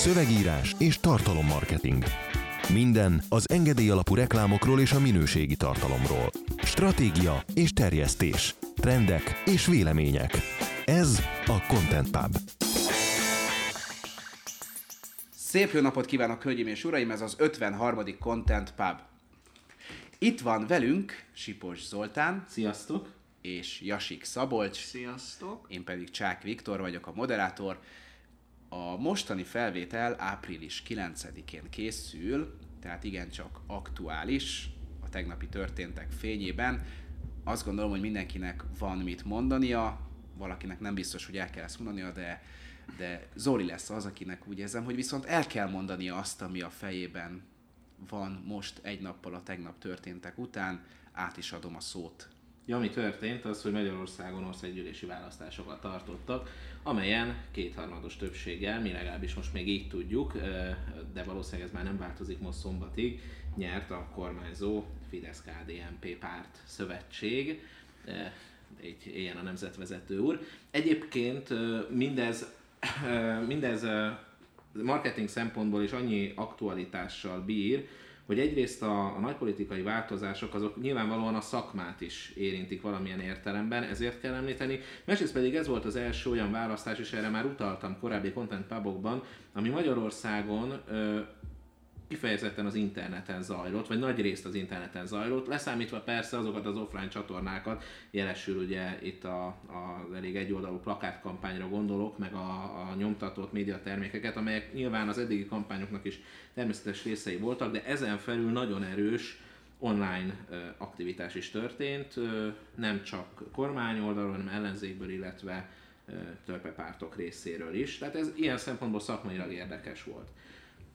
szövegírás és tartalommarketing. Minden az engedély alapú reklámokról és a minőségi tartalomról. Stratégia és terjesztés. Trendek és vélemények. Ez a Content Pub. Szép jó napot kívánok, hölgyeim és uraim! Ez az 53. Content Pub. Itt van velünk Sipos Zoltán Sziasztok! és Jasik Szabolcs, Sziasztok! én pedig Csák Viktor vagyok a moderátor. A mostani felvétel április 9-én készül, tehát igencsak aktuális a tegnapi történtek fényében. Azt gondolom, hogy mindenkinek van mit mondania, valakinek nem biztos, hogy el kell ezt mondania, de, de Zoli lesz az, akinek úgy érzem, hogy viszont el kell mondania azt, ami a fejében van most egy nappal a tegnap történtek után. Át is adom a szót Ja, ami történt, az, hogy Magyarországon országgyűlési választásokat tartottak, amelyen kétharmados többséggel, mi legalábbis most még így tudjuk, de valószínűleg ez már nem változik most szombatig, nyert a kormányzó Fidesz-KDNP párt szövetség, így éljen a nemzetvezető úr. Egyébként mindez, mindez marketing szempontból is annyi aktualitással bír, hogy egyrészt a, a nagypolitikai változások azok nyilvánvalóan a szakmát is érintik valamilyen értelemben, ezért kell említeni. Másrészt pedig ez volt az első olyan választás, és erre már utaltam korábbi content pubokban, ami Magyarországon ö, kifejezetten az interneten zajlott, vagy nagy részt az interneten zajlott, leszámítva persze azokat az offline csatornákat, jelesül ugye itt a, a elég egyoldalú plakátkampányra gondolok, meg a, a nyomtatott médiatermékeket, amelyek nyilván az eddigi kampányoknak is természetes részei voltak, de ezen felül nagyon erős online aktivitás is történt, nem csak kormány oldalról, hanem ellenzékből, illetve törpepártok részéről is. Tehát ez ilyen szempontból szakmailag érdekes volt.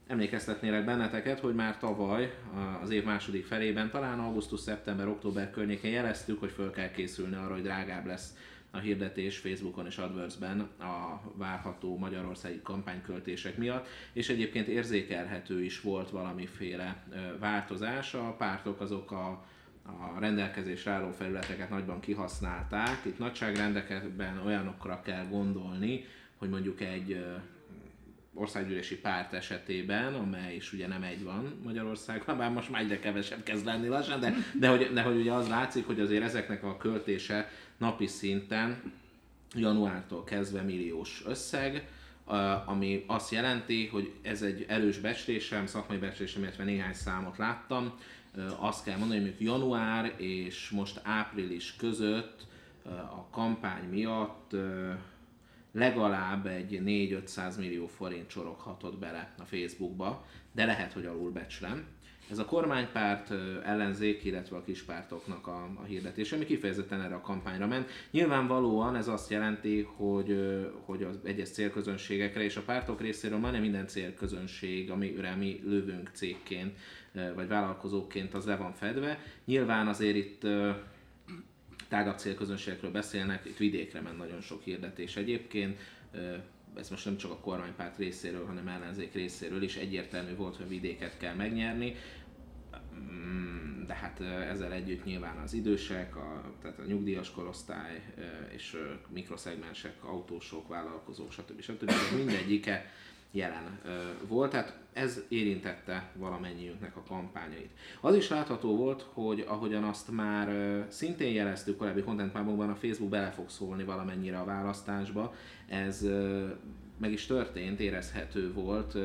Emlékeztetnélek benneteket, hogy már tavaly, az év második felében, talán augusztus, szeptember, október környékén jeleztük, hogy föl kell készülni arra, hogy drágább lesz a hirdetés Facebookon és AdWords-ben a várható magyarországi kampányköltések miatt, és egyébként érzékelhető is volt valamiféle változás. A pártok azok a a rendelkezésre álló felületeket nagyban kihasználták. Itt nagyságrendekben olyanokra kell gondolni, hogy mondjuk egy országgyűlési párt esetében, amely is ugye nem egy van Magyarországon, bár most már egyre kevesebb kezd lenni lassan, de, de, hogy, de hogy ugye az látszik, hogy azért ezeknek a költése napi szinten januártól kezdve milliós összeg, ami azt jelenti, hogy ez egy erős becslésem, szakmai becslésem, illetve néhány számot láttam. Azt kell mondani, hogy január és most április között a kampány miatt legalább egy 4-500 millió forint csoroghatott bele a Facebookba, de lehet, hogy alulbecslem. Ez a kormánypárt, ellenzék, illetve a kispártoknak a, a hirdetése, ami kifejezetten erre a kampányra ment. Nyilvánvalóan ez azt jelenti, hogy, hogy az egyes célközönségekre és a pártok részéről majdnem minden célközönség, amire mi lövünk cégként vagy vállalkozóként, az le van fedve. Nyilván azért itt tágabb célközönségekről beszélnek, itt vidékre ment nagyon sok hirdetés egyébként, ez most nem csak a kormánypárt részéről, hanem ellenzék részéről is egyértelmű volt, hogy vidéket kell megnyerni, mm, de hát ezzel együtt nyilván az idősek, a, tehát a nyugdíjas korosztály és mikroszegmensek, autósok, vállalkozók, stb. stb. stb. mindegyike jelen volt, tehát ez érintette valamennyiünknek a kampányait. Az is látható volt, hogy ahogyan azt már szintén jeleztük korábbi content a Facebook bele fog szólni valamennyire a választásba, ez meg is történt, érezhető volt.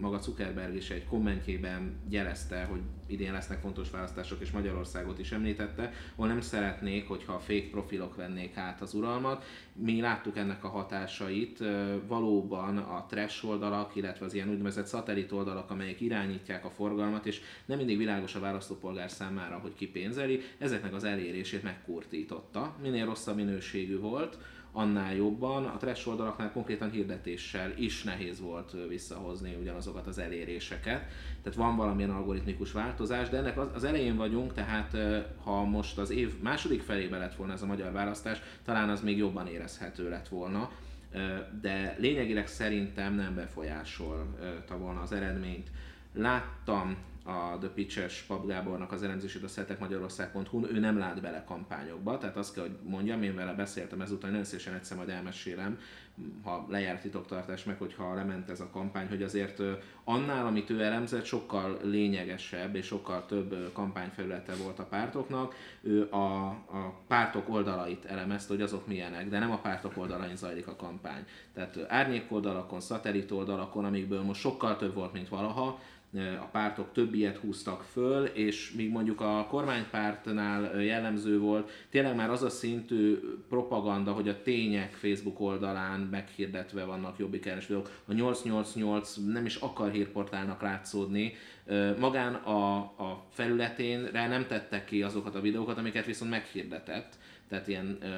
Maga Zuckerberg is egy kommentjében jelezte, hogy idén lesznek fontos választások, és Magyarországot is említette, ahol nem szeretnék, hogyha a fake profilok vennék át az uralmat. Mi láttuk ennek a hatásait, valóban a trash oldalak, illetve az ilyen úgynevezett szatellit oldalak, amelyek irányítják a forgalmat, és nem mindig világos a választópolgár számára, hogy ki pénzeli, ezeknek az elérését megkurtította. Minél rosszabb minőségű volt, annál jobban. A trash oldalaknál konkrétan hirdetéssel is nehéz volt visszahozni ugyanazokat az eléréseket. Tehát van valamilyen algoritmikus változás, de ennek az, elején vagyunk, tehát ha most az év második felébe lett volna ez a magyar választás, talán az még jobban érezhető lett volna de lényegileg szerintem nem befolyásolta volna az eredményt. Láttam a The Pitches Pap Gábornak az elemzését a szeltekmagyarország.hu, ő nem lát bele kampányokba, tehát azt kell, hogy mondjam, én vele beszéltem ezután, nagyon szívesen egyszer majd elmesélem, ha lejár a titoktartás, meg hogyha lement ez a kampány, hogy azért annál, amit ő elemzett, sokkal lényegesebb és sokkal több kampányfelülete volt a pártoknak. Ő a, a pártok oldalait elemezte, hogy azok milyenek, de nem a pártok oldalain zajlik a kampány. Tehát árnyék oldalakon, szatellit oldalakon, amikből most sokkal több volt, mint valaha, a pártok több ilyet húztak föl, és míg mondjuk a kormánypártnál jellemző volt, tényleg már az a szintű propaganda, hogy a tények Facebook oldalán meghirdetve vannak jobbik videók. A 888 nem is akar hírportálnak látszódni, magán a, a felületén rá nem tettek ki azokat a videókat, amiket viszont meghirdetett tehát ilyen uh,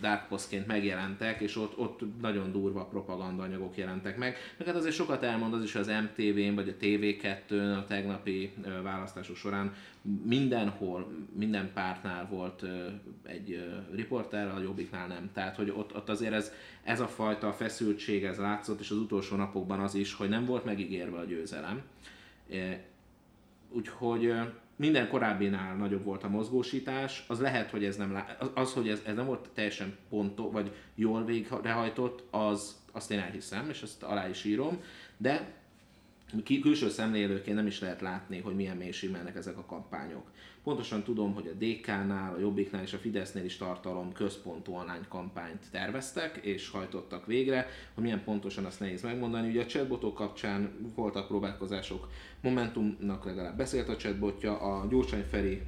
dark postként megjelentek, és ott, ott nagyon durva propagandanyagok jelentek meg. Meg hát azért sokat elmond az is az MTV-n, vagy a TV2-n a tegnapi uh, választások során mindenhol, minden pártnál volt uh, egy uh, riporter, a Jobbiknál nem. Tehát, hogy ott, ott azért ez, ez a fajta feszültség, ez látszott, és az utolsó napokban az is, hogy nem volt megígérve a győzelem. Uh, úgyhogy minden korábbinál nagyobb volt a mozgósítás, az lehet, hogy ez nem, lá... az, hogy ez, ez nem volt teljesen pontos, vagy jól végrehajtott, az, azt én elhiszem, és ezt alá is írom, de külső szemlélőként nem is lehet látni, hogy milyen mélységben mennek ezek a kampányok. Pontosan tudom, hogy a DK-nál, a Jobbiknál és a Fidesznél is tartalom központú online kampányt terveztek és hajtottak végre. Hogy milyen pontosan azt nehéz megmondani. Ugye a chatbotok kapcsán voltak próbálkozások, Momentumnak legalább beszélt a chatbotja, a Gyurcsány Feri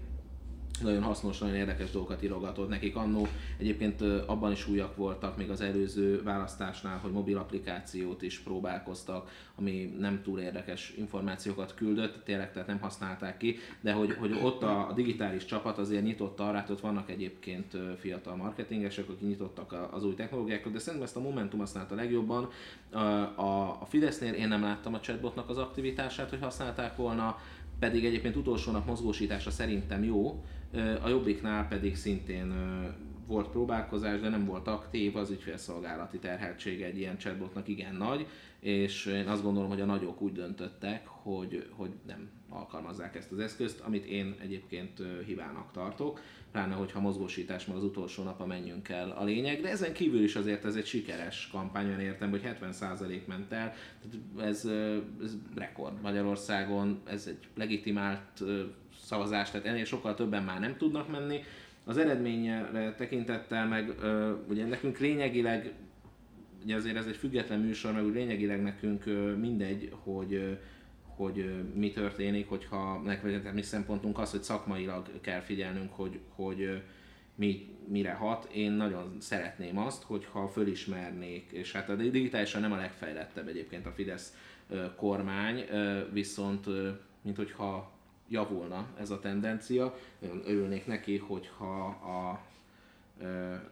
nagyon hasznos, nagyon érdekes dolgokat írogatott nekik. Annó egyébként abban is újak voltak még az előző választásnál, hogy mobil applikációt is próbálkoztak, ami nem túl érdekes információkat küldött, tényleg tehát nem használták ki, de hogy, hogy ott a, digitális csapat azért nyitott arra, hát ott vannak egyébként fiatal marketingesek, akik nyitottak az új technológiákat, de szerintem ezt a Momentum használta legjobban. A, a Fidesznél én nem láttam a chatbotnak az aktivitását, hogy használták volna, pedig egyébként utolsó nap mozgósítása szerintem jó, a Jobbiknál pedig szintén volt próbálkozás, de nem volt aktív, az ügyfélszolgálati terheltsége egy ilyen chatbotnak igen nagy, és én azt gondolom, hogy a nagyok úgy döntöttek, hogy, hogy nem alkalmazzák ezt az eszközt, amit én egyébként hibának tartok, pláne hogyha mozgósítás már az utolsó nap, menjünk el a lényeg, de ezen kívül is azért ez egy sikeres kampány, olyan értem, hogy 70% ment el, tehát ez, ez rekord Magyarországon, ez egy legitimált szavazás, tehát ennél sokkal többen már nem tudnak menni. Az eredményre tekintettel meg ugye nekünk lényegileg, ugye azért ez egy független műsor, meg úgy lényegileg nekünk mindegy, hogy hogy mi történik, hogyha nekünk mi szempontunk az, hogy szakmailag kell figyelnünk, hogy, hogy mi, mire hat. Én nagyon szeretném azt, hogyha fölismernék, és hát a digitálisan nem a legfejlettebb egyébként a Fidesz kormány, viszont mint hogyha javulna ez a tendencia. Nagyon örülnék neki, hogyha a, e,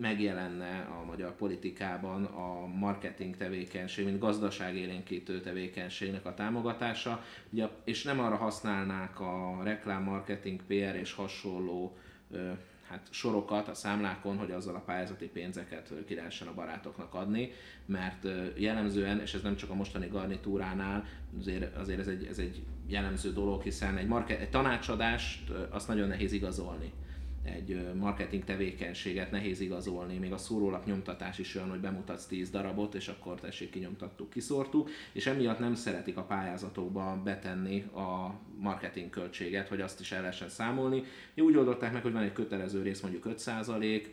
megjelenne a magyar politikában a marketing tevékenység, mint gazdaságélénkítő tevékenységnek a támogatása, ugye, és nem arra használnák a reklám, marketing, PR és hasonló hát sorokat a számlákon, hogy azzal a pályázati pénzeket ki lehessen a barátoknak adni, mert jellemzően, és ez nem csak a mostani garnitúránál, azért, azért ez, egy, ez egy jellemző dolog, hiszen egy, market, egy tanácsadást azt nagyon nehéz igazolni egy marketing tevékenységet nehéz igazolni, még a szórólap nyomtatás is olyan, hogy bemutatsz 10 darabot, és akkor tessék kinyomtattuk, kiszórtuk, és emiatt nem szeretik a pályázatokba betenni a marketing költséget, hogy azt is el lehessen számolni. Úgy oldották meg, hogy van egy kötelező rész, mondjuk 5%,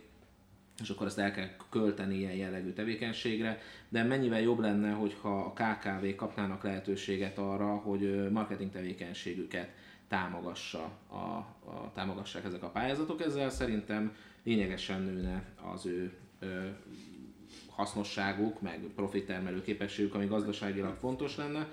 és akkor ezt el kell költeni ilyen jellegű tevékenységre, de mennyivel jobb lenne, hogyha a KKV kapnának lehetőséget arra, hogy marketing tevékenységüket támogassa a, a, támogassák ezek a pályázatok. Ezzel szerintem lényegesen nőne az ő ö, hasznosságuk, meg profittermelő képességük, ami gazdaságilag fontos lenne.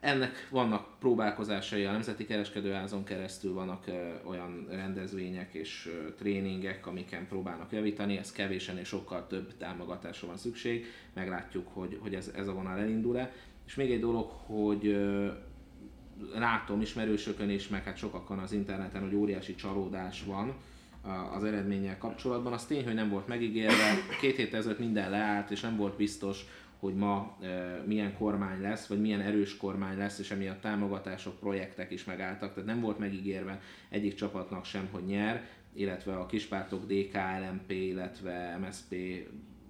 Ennek vannak próbálkozásai a Nemzeti Kereskedőházon keresztül, vannak ö, olyan rendezvények és ö, tréningek, amiken próbálnak javítani, ez kevésen és sokkal több támogatásra van szükség, meglátjuk, hogy, hogy ez, ez a vonal elindul-e. És még egy dolog, hogy látom ismerősökön is, meg hát sokakon az interneten, hogy óriási csalódás van az eredménnyel kapcsolatban. Az tény, hogy nem volt megígérve, két hét ezelőtt minden leállt, és nem volt biztos, hogy ma e, milyen kormány lesz, vagy milyen erős kormány lesz, és emiatt támogatások, projektek is megálltak, tehát nem volt megígérve egyik csapatnak sem, hogy nyer, illetve a kispártok DK, LMP, illetve MSP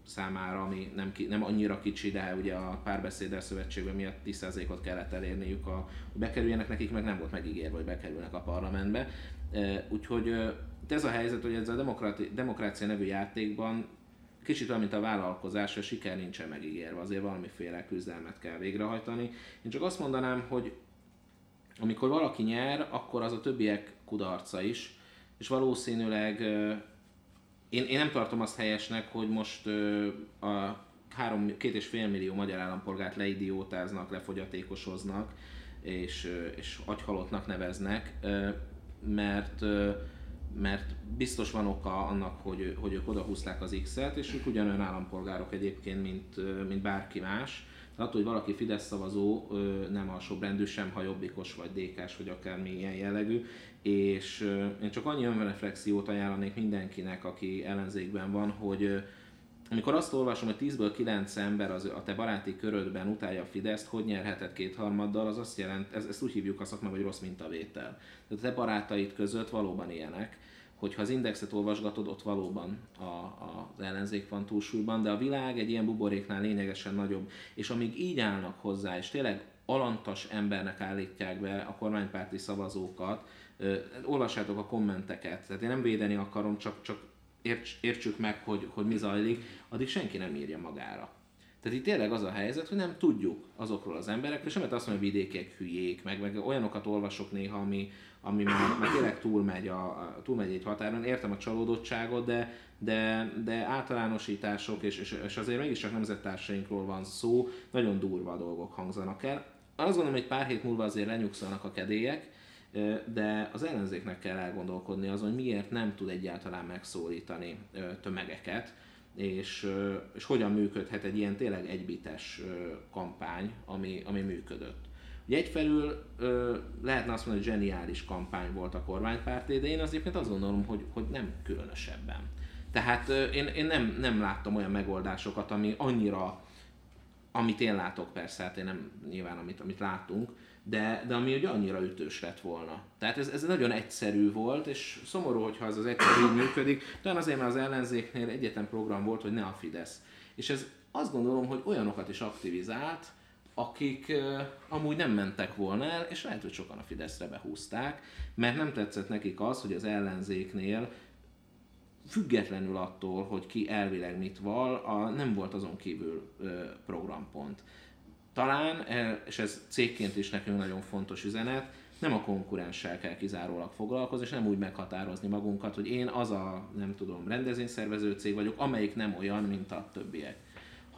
számára, ami nem, ki, nem annyira kicsi, de ugye a párbeszéddel szövetségben miatt 10%-ot kellett elérniük, a, hogy bekerüljenek nekik, meg nem volt megígérve, hogy bekerülnek a parlamentbe. Úgyhogy ez a helyzet, hogy ez a demokrácia nevű játékban kicsit olyan, mint a vállalkozás, a siker nincsen megígérve, azért valamiféle küzdelmet kell végrehajtani. Én csak azt mondanám, hogy amikor valaki nyer, akkor az a többiek kudarca is, és valószínűleg én, én nem tartom azt helyesnek, hogy most a három, két és fél millió magyar állampolgárt leidiótáznak, lefogyatékosoznak, és, és agyhalottnak neveznek, mert mert biztos van oka annak, hogy, hogy ők odahúzták az X-et, és ők ugyanolyan állampolgárok egyébként, mint, mint bárki más. Attól, hogy valaki Fidesz szavazó, nem alsóbrendű sem, ha jobbikos, vagy dékás, vagy akármi ilyen jellegű, és én csak annyi önreflexiót ajánlanék mindenkinek, aki ellenzékben van, hogy amikor azt olvasom, hogy 10-ből 9 ember az, a te baráti körödben utálja a Fideszt, hogy nyerheted kétharmaddal, az azt jelent, ez, ezt úgy hívjuk azt meg, hogy rossz mintavétel. Tehát a te barátaid között valóban ilyenek, hogyha az indexet olvasgatod, ott valóban a, a, az ellenzék van túlsúlyban, de a világ egy ilyen buboréknál lényegesen nagyobb, és amíg így állnak hozzá, és tényleg alantas embernek állítják be a kormánypárti szavazókat, olvassátok a kommenteket, tehát én nem védeni akarom, csak, csak érts, értsük meg, hogy, hogy mi zajlik, addig senki nem írja magára. Tehát itt tényleg az a helyzet, hogy nem tudjuk azokról az emberekről, és lehet azt mondani, hogy vidékiek hülyék, meg, meg olyanokat olvasok néha, ami, ami már, már tényleg túlmegy, a, a, túlmegy egy határon. Értem a csalódottságot, de, de, de általánosítások, és, és, és azért mégiscsak nemzettársainkról van szó, nagyon durva dolgok hangzanak el. Azt gondolom, hogy pár hét múlva azért lenyugszanak a kedélyek, de az ellenzéknek kell elgondolkodni azon, hogy miért nem tud egyáltalán megszólítani tömegeket, és, és hogyan működhet egy ilyen tényleg egybites kampány, ami, ami működött. Ugye egyfelül lehetne azt mondani, hogy zseniális kampány volt a kormánypárté, de én azért azt gondolom, hogy, hogy nem különösebben. Tehát én, én nem, nem láttam olyan megoldásokat, ami annyira, amit én látok persze, hát én nem nyilván amit, amit látunk, de, de ami ugye annyira ütős lett volna. Tehát ez, ez nagyon egyszerű volt, és szomorú, hogyha ez az egyszerű így működik, de azért, mert az ellenzéknél egyetlen program volt, hogy ne a Fidesz. És ez azt gondolom, hogy olyanokat is aktivizált, akik amúgy nem mentek volna el, és lehet, hogy sokan a Fideszre behúzták, mert nem tetszett nekik az, hogy az ellenzéknél függetlenül attól, hogy ki elvileg mit val, a, nem volt azon kívül uh, programpont. Talán, e, és ez cégként is nekünk nagyon fontos üzenet, nem a konkurenssel kell kizárólag foglalkozni, és nem úgy meghatározni magunkat, hogy én az a, nem tudom, rendezvényszervező cég vagyok, amelyik nem olyan, mint a többiek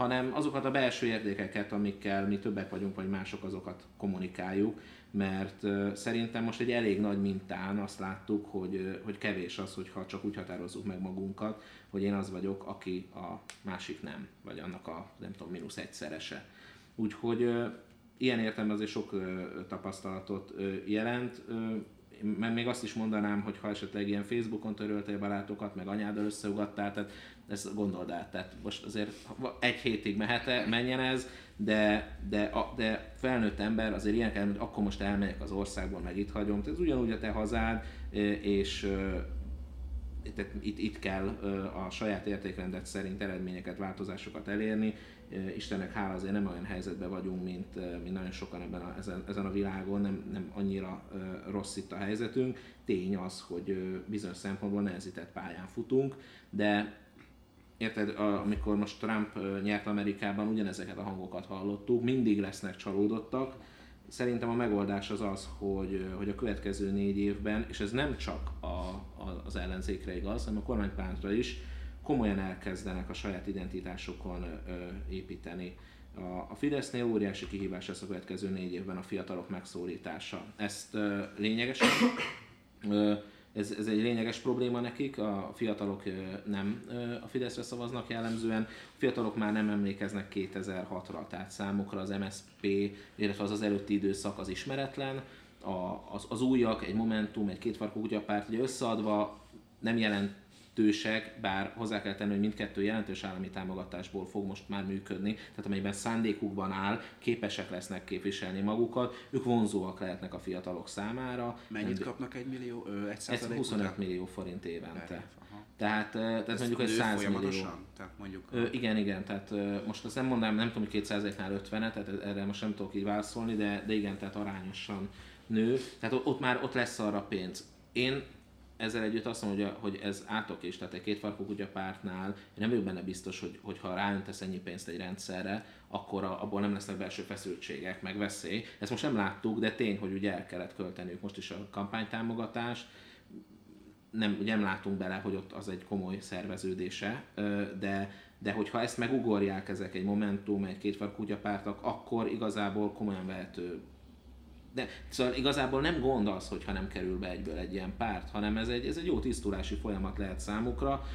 hanem azokat a belső értékeket, amikkel mi többek vagyunk, vagy mások azokat kommunikáljuk, mert szerintem most egy elég nagy mintán azt láttuk, hogy, hogy kevés az, hogyha csak úgy határozzuk meg magunkat, hogy én az vagyok, aki a másik nem, vagy annak a nem tudom, mínusz egyszerese. Úgyhogy ilyen értelemben azért sok tapasztalatot jelent. Mert még azt is mondanám, hogy ha esetleg ilyen Facebookon töröltél barátokat, meg anyáddal összeugattál, tehát ezt gondold át. Tehát most azért egy hétig mehet menjen ez, de, de, de felnőtt ember azért ilyen kell, hogy akkor most elmegyek az országból, meg itt hagyom. Tehát ez ugyanúgy a te hazád, és tehát itt, itt kell a saját értékrendet szerint eredményeket, változásokat elérni, Istennek hála azért nem olyan helyzetben vagyunk, mint, mint nagyon sokan ebben a, ezen, ezen a világon, nem, nem annyira rossz itt a helyzetünk. Tény az, hogy bizonyos szempontból nehezített pályán futunk, de érted, amikor most Trump nyert Amerikában, ugyanezeket a hangokat hallottuk, mindig lesznek csalódottak. Szerintem a megoldás az az, hogy, hogy a következő négy évben, és ez nem csak a, a, az ellenzékre igaz, hanem a kormánypártra is, komolyan elkezdenek a saját identitásokon építeni. A, Fidesznél óriási kihívás lesz a következő négy évben a fiatalok megszólítása. Ezt lényegesen, ez, ez egy lényeges probléma nekik, a fiatalok nem a Fideszre szavaznak jellemzően, a fiatalok már nem emlékeznek 2006-ra, tehát számukra az MSP, illetve az az előtti időszak az ismeretlen, a, az, az újak, egy Momentum, egy kétfarkú kutyapárt, ugye összeadva nem jelent jelentősek, bár hozzá kell tenni, hogy mindkettő jelentős állami támogatásból fog most már működni, tehát amelyben szándékukban áll, képesek lesznek képviselni magukat, ők vonzóak lehetnek a fiatalok számára. Mennyit kapnak egy millió, ö, egy Ez 25 millió forint évente. Tehát, tehát Ez mondjuk egy nő 100 millió. Tehát mondjuk Ö, igen, igen, tehát ö, most azt nem mondanám, nem tudom, hogy 2%-nál 50 tehát erre most nem tudok így válaszolni, de, de igen, tehát arányosan nő, tehát ott már ott lesz arra pénz. Én ezzel együtt azt mondom, hogy, hogy ez átok is, tehát egy kétfarkú kutya pártnál én nem vagyok benne biztos, hogy, hogy ha ráöntesz ennyi pénzt egy rendszerre, akkor a, abból nem lesznek belső feszültségek, meg veszély. Ezt most nem láttuk, de tény, hogy ugye el kellett költeniük most is a kampánytámogatást, nem, ugye nem látunk bele, hogy ott az egy komoly szerveződése, de, de hogyha ezt megugorják ezek egy Momentum, egy kétfar kutyapártak, akkor igazából komolyan vehető de szóval igazából nem gond az, hogyha nem kerül be egyből egy ilyen párt, hanem ez egy, ez egy jó tisztulási folyamat lehet számukra.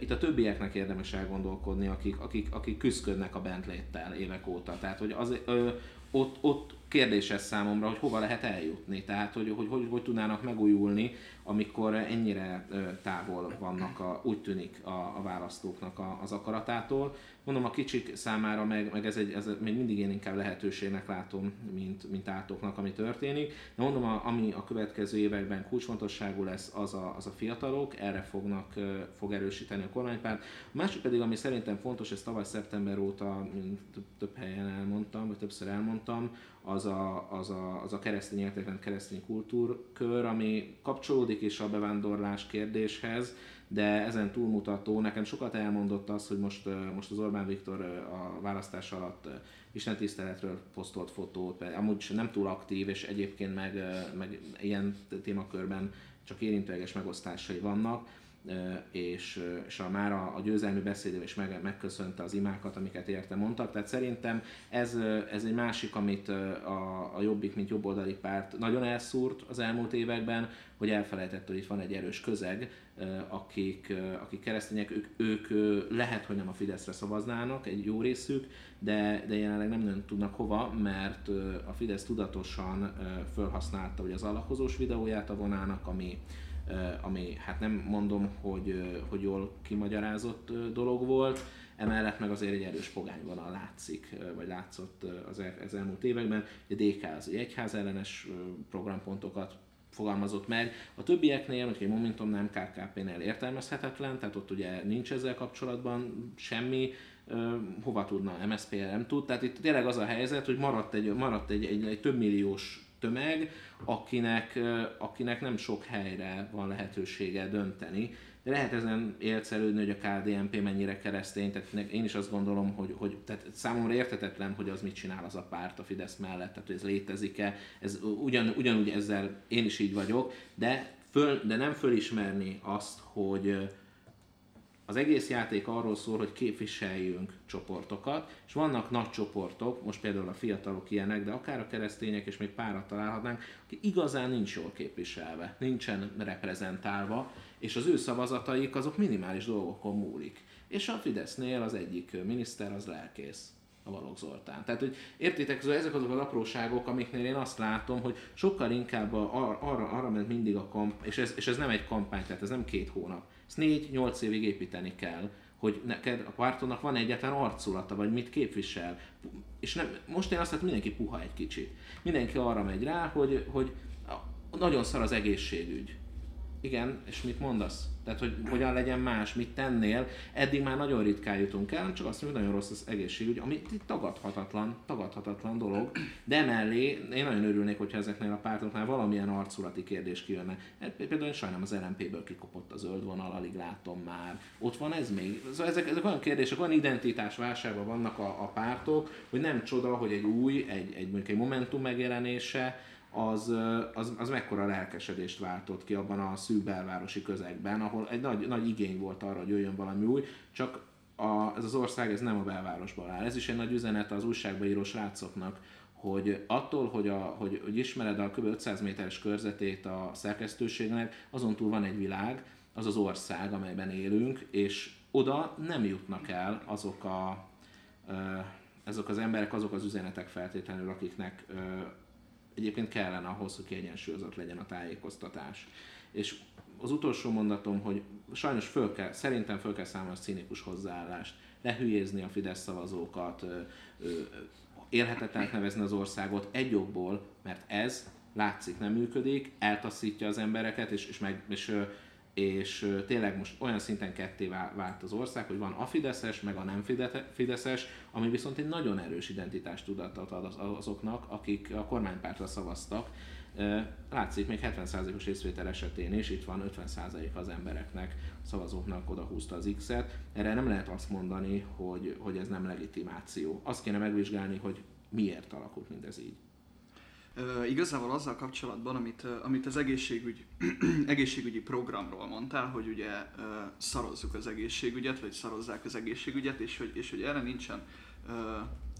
Itt a többieknek érdemes elgondolkodni, akik, akik, akik küzdködnek a bentléttel évek óta. Tehát, hogy az, ö, ott, ott kérdéses számomra, hogy hova lehet eljutni, tehát hogy hogy, hogy, hogy tudnának megújulni, amikor ennyire távol vannak, a, úgy tűnik a, a választóknak a, az akaratától. Mondom, a kicsik számára meg, meg ez, egy, ez még mindig én inkább lehetőségnek látom, mint, mint átoknak, ami történik. De mondom, a, ami a következő években kulcsfontosságú lesz, az a, az a fiatalok, erre fognak, fog erősíteni a kormánypárt. A másik pedig, ami szerintem fontos, ez tavaly szeptember óta, mint több helyen elmondtam, vagy többször elmondtam, az a, az a, az a keresztény értékrend, keresztény kultúrkör, ami kapcsolódik is a bevándorlás kérdéshez, de ezen túlmutató, nekem sokat elmondott az, hogy most, most az Orbán Viktor a választás alatt istentiszteletről posztolt fotót, amúgy nem túl aktív, és egyébként meg, meg ilyen témakörben csak érintőleges megosztásai vannak, és, és a, már a, a győzelmi beszédével is meg, megköszönte az imákat, amiket érte mondtak. Tehát szerintem ez, ez egy másik, amit a, a Jobbik, mint jobboldali párt nagyon elszúrt az elmúlt években, hogy elfelejtett, hogy itt van egy erős közeg, akik, akik keresztények, ők, ők lehet, hogy nem a Fideszre szavaznának, egy jó részük, de, de jelenleg nem nagyon tudnak hova, mert a Fidesz tudatosan felhasználta ugye az alakozós videóját a vonának, ami, ami hát nem mondom, hogy, hogy jól kimagyarázott dolog volt, emellett meg azért egy erős pogányvonal látszik, vagy látszott az, az elmúlt években. A DK az egy egyház ellenes programpontokat fogalmazott meg. A többieknél, hogy egy Momentum nem KKP-nél értelmezhetetlen, tehát ott ugye nincs ezzel kapcsolatban semmi, hova tudna, MSZP nem tud. Tehát itt tényleg az a helyzet, hogy maradt egy, maradt egy, egy, egy több milliós tömeg, akinek, akinek nem sok helyre van lehetősége dönteni. De lehet ezen élcelődni, hogy a KDNP mennyire keresztény, tehát én is azt gondolom, hogy, hogy tehát számomra értetetlen, hogy az mit csinál az a párt a Fidesz mellett, tehát hogy ez létezik-e, ez ugyan, ugyanúgy ezzel én is így vagyok, de, föl, de nem fölismerni azt, hogy az egész játék arról szól, hogy képviseljünk csoportokat, és vannak nagy csoportok, most például a fiatalok ilyenek, de akár a keresztények, és még párat találhatnánk, aki igazán nincs jól képviselve, nincsen reprezentálva, és az ő szavazataik azok minimális dolgokon múlik. És a Fidesznél az egyik miniszter az lelkész a Balogh Zoltán. Tehát, hogy értitek, ezek azok az apróságok, amiknél én azt látom, hogy sokkal inkább a, ar- arra, arra ment mindig a kamp, és ez, és ez nem egy kampány, tehát ez nem két hónap. Ezt négy-nyolc évig építeni kell, hogy neked a pártonnak van egyáltalán arculata, vagy mit képvisel. És nem, most én azt látom, mindenki puha egy kicsit. Mindenki arra megy rá, hogy, hogy nagyon szar az egészségügy. Igen, és mit mondasz? Tehát, hogy hogyan legyen más, mit tennél, eddig már nagyon ritkán jutunk el, csak azt mondjuk, hogy nagyon rossz az egészségügy, ami tagadhatatlan, tagadhatatlan dolog, de emellé én nagyon örülnék, hogyha ezeknél a pártoknál valamilyen arculati kérdés kijönne. Hát Például én sajnálom az LMP-ből kikopott a zöld vonal, alig látom már. Ott van ez még? Szóval ezek, ezek olyan kérdések, olyan identitásválságban vannak a, a pártok, hogy nem csoda, hogy egy új, egy, egy mondjuk egy Momentum megjelenése, az, az, az mekkora lelkesedést váltott ki abban a szűk belvárosi közegben, ahol egy nagy, nagy igény volt arra, hogy jöjjön valami új, csak a, ez az ország ez nem a belvárosban áll. Ez is egy nagy üzenet az újságba író srácoknak, hogy attól, hogy, a, hogy, hogy ismered a kb. 500 méteres körzetét a szerkesztőségnek, azon túl van egy világ, az az ország, amelyben élünk, és oda nem jutnak el azok a, ezek az emberek, azok az üzenetek feltétlenül, akiknek egyébként kellene ahhoz, hogy kiegyensúlyozott legyen a tájékoztatás. És az utolsó mondatom, hogy sajnos föl kell, szerintem föl kell számolni a cínikus hozzáállást, lehülyézni a Fidesz szavazókat, élhetetlenek nevezni az országot egy okból, mert ez látszik nem működik, eltaszítja az embereket, és, és, meg, és és tényleg most olyan szinten ketté vált az ország, hogy van a Fideszes, meg a nem Fideszes, ami viszont egy nagyon erős identitást tudatot ad azoknak, akik a kormánypártra szavaztak. Látszik még 70%-os részvétel esetén is, itt van 50% az embereknek, szavazóknak oda húzta az X-et. Erre nem lehet azt mondani, hogy, hogy ez nem legitimáció. Azt kéne megvizsgálni, hogy miért alakult mindez így. Igazából azzal kapcsolatban, amit, amit az egészségügy, egészségügyi programról mondtál, hogy ugye szarozzuk az egészségügyet, vagy szarozzák az egészségügyet, és hogy, és hogy erre nincsen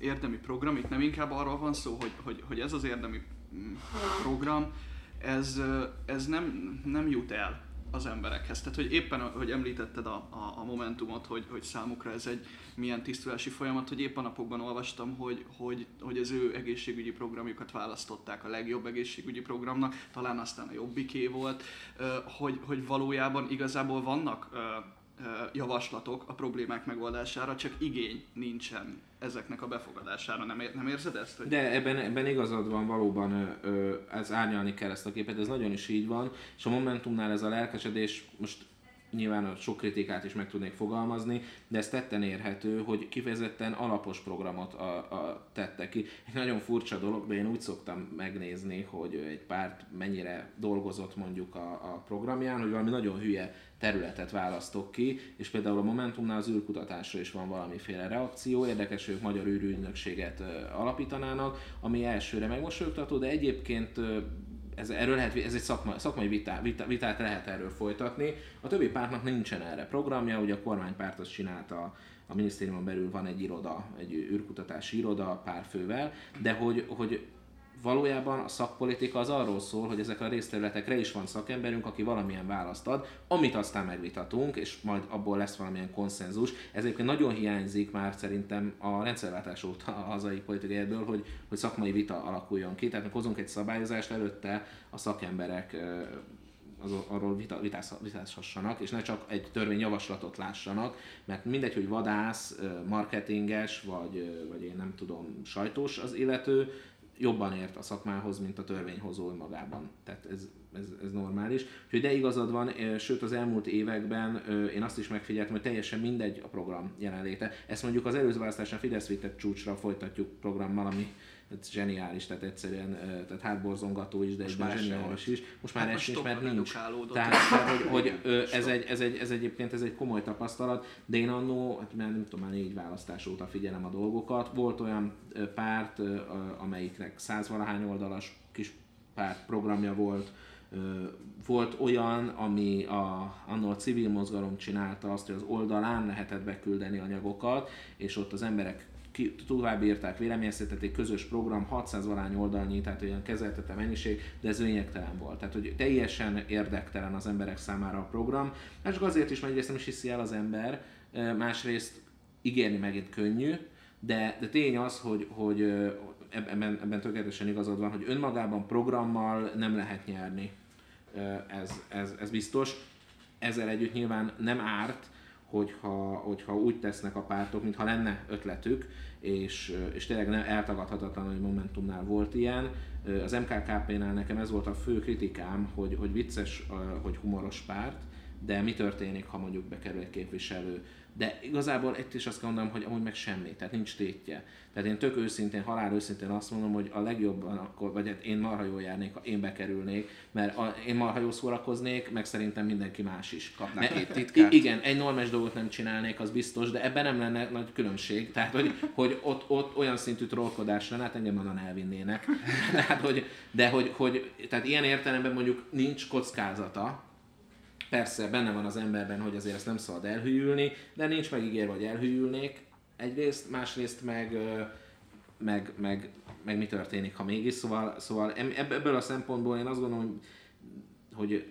érdemi program, itt nem inkább arról van szó, hogy, hogy, hogy ez az érdemi mm, program, ez, ez nem, nem jut el az emberekhez. Tehát, hogy éppen, hogy említetted a, a, a Momentumot, hogy, hogy számukra ez egy milyen tisztulási folyamat, hogy éppen napokban olvastam, hogy, hogy, hogy az ő egészségügyi programjukat választották a legjobb egészségügyi programnak, talán aztán a jobbiké volt, hogy, hogy valójában igazából vannak javaslatok a problémák megoldására, csak igény nincsen ezeknek a befogadására. Nem, ér, nem érzed ezt? Hogy... De ebben, ebben igazad van, valóban ez árnyalni kell ezt a képet, ez nagyon is így van, és a Momentumnál ez a lelkesedés, most nyilván sok kritikát is meg tudnék fogalmazni, de ez tetten érhető, hogy kifejezetten alapos programot a, a tette ki. Egy nagyon furcsa dolog, de én úgy szoktam megnézni, hogy egy párt mennyire dolgozott mondjuk a, a programján, hogy valami nagyon hülye területet választok ki, és például a Momentumnál az űrkutatásra is van valamiféle reakció, érdekes, hogy ők magyar űrügynökséget alapítanának, ami elsőre megmosolyogtató, de egyébként ez, erről lehet, ez egy szakma, szakmai vitá, vita, vitát lehet erről folytatni. A többi pártnak nincsen erre programja, ugye a kormánypárt azt csinálta, a minisztériumon belül van egy iroda, egy űrkutatási iroda pár fővel, de hogy, hogy valójában a szakpolitika az arról szól, hogy ezek a részterületekre is van szakemberünk, aki valamilyen választ ad, amit aztán megvitatunk, és majd abból lesz valamilyen konszenzus. Ez egyébként nagyon hiányzik már szerintem a rendszerváltás óta a hazai politikai ebből, hogy, hogy szakmai vita alakuljon ki. Tehát hozunk egy szabályozást, előtte a szakemberek az, arról vita, vitázhassanak, és ne csak egy törvényjavaslatot lássanak, mert mindegy, hogy vadász, marketinges, vagy, vagy én nem tudom, sajtós az illető, jobban ért a szakmához, mint a törvényhozó önmagában. Tehát ez, ez, ez normális. Úgyhogy de igazad van, sőt az elmúlt években én azt is megfigyeltem, hogy teljesen mindegy a program jelenléte. Ezt mondjuk az előző választáson Fidesz vitett csúcsra folytatjuk programmal, ami ez zseniális, tehát egyszerűen tehát hátborzongató is, de most egyben zseniális is. Most már hát sincs, mert nincs. Tehát, tehát hogy, hogy ez, egy, ez, egy, ez egyébként ez egy komoly tapasztalat, de én annó, hát már nem tudom, már négy választás óta figyelem a dolgokat. Volt olyan párt, amelyiknek százvalahány oldalas kis párt programja volt, volt olyan, ami a, annól a civil mozgalom csinálta azt, hogy az oldalán lehetett beküldeni anyagokat, és ott az emberek ki, tovább írták, véleményeztetették, közös program, 600 valány oldalnyi, tehát olyan kezeltette mennyiség, de ez lényegtelen volt. Tehát, hogy teljesen érdektelen az emberek számára a program. És csak azért is, mert egyrészt nem is hiszi el az ember, másrészt ígérni megint könnyű, de, de tény az, hogy, hogy ebben, ebben tökéletesen igazad van, hogy önmagában programmal nem lehet nyerni. Ez, ez, ez biztos. Ezzel együtt nyilván nem árt, hogyha, hogyha úgy tesznek a pártok, mintha lenne ötletük, és, és tényleg nem eltagadhatatlan, hogy Momentumnál volt ilyen. Az MKKP-nál nekem ez volt a fő kritikám, hogy, hogy vicces, hogy humoros párt, de mi történik, ha mondjuk bekerül egy képviselő de igazából egy is azt mondom, hogy amúgy meg semmi, tehát nincs tétje. Tehát én tök őszintén, halál őszintén azt mondom, hogy a legjobban akkor, vagy hát én marha jól járnék, ha én bekerülnék, mert a, én marha jól szórakoznék, meg szerintem mindenki más is. Kapnák két titkát. Igen, egy normális dolgot nem csinálnék, az biztos, de ebben nem lenne nagy különbség. Tehát, hogy, hogy ott, ott olyan szintű trollkodás lenne, hát engem onnan elvinnének. tehát, hogy, de hogy, hogy, tehát ilyen értelemben mondjuk nincs kockázata, Persze benne van az emberben, hogy azért ezt nem szabad elhűlni, de nincs megígérve, hogy elhűlnék egyrészt, másrészt meg, meg, meg, meg mi történik, ha mégis. Szóval, szóval ebből a szempontból én azt gondolom, hogy,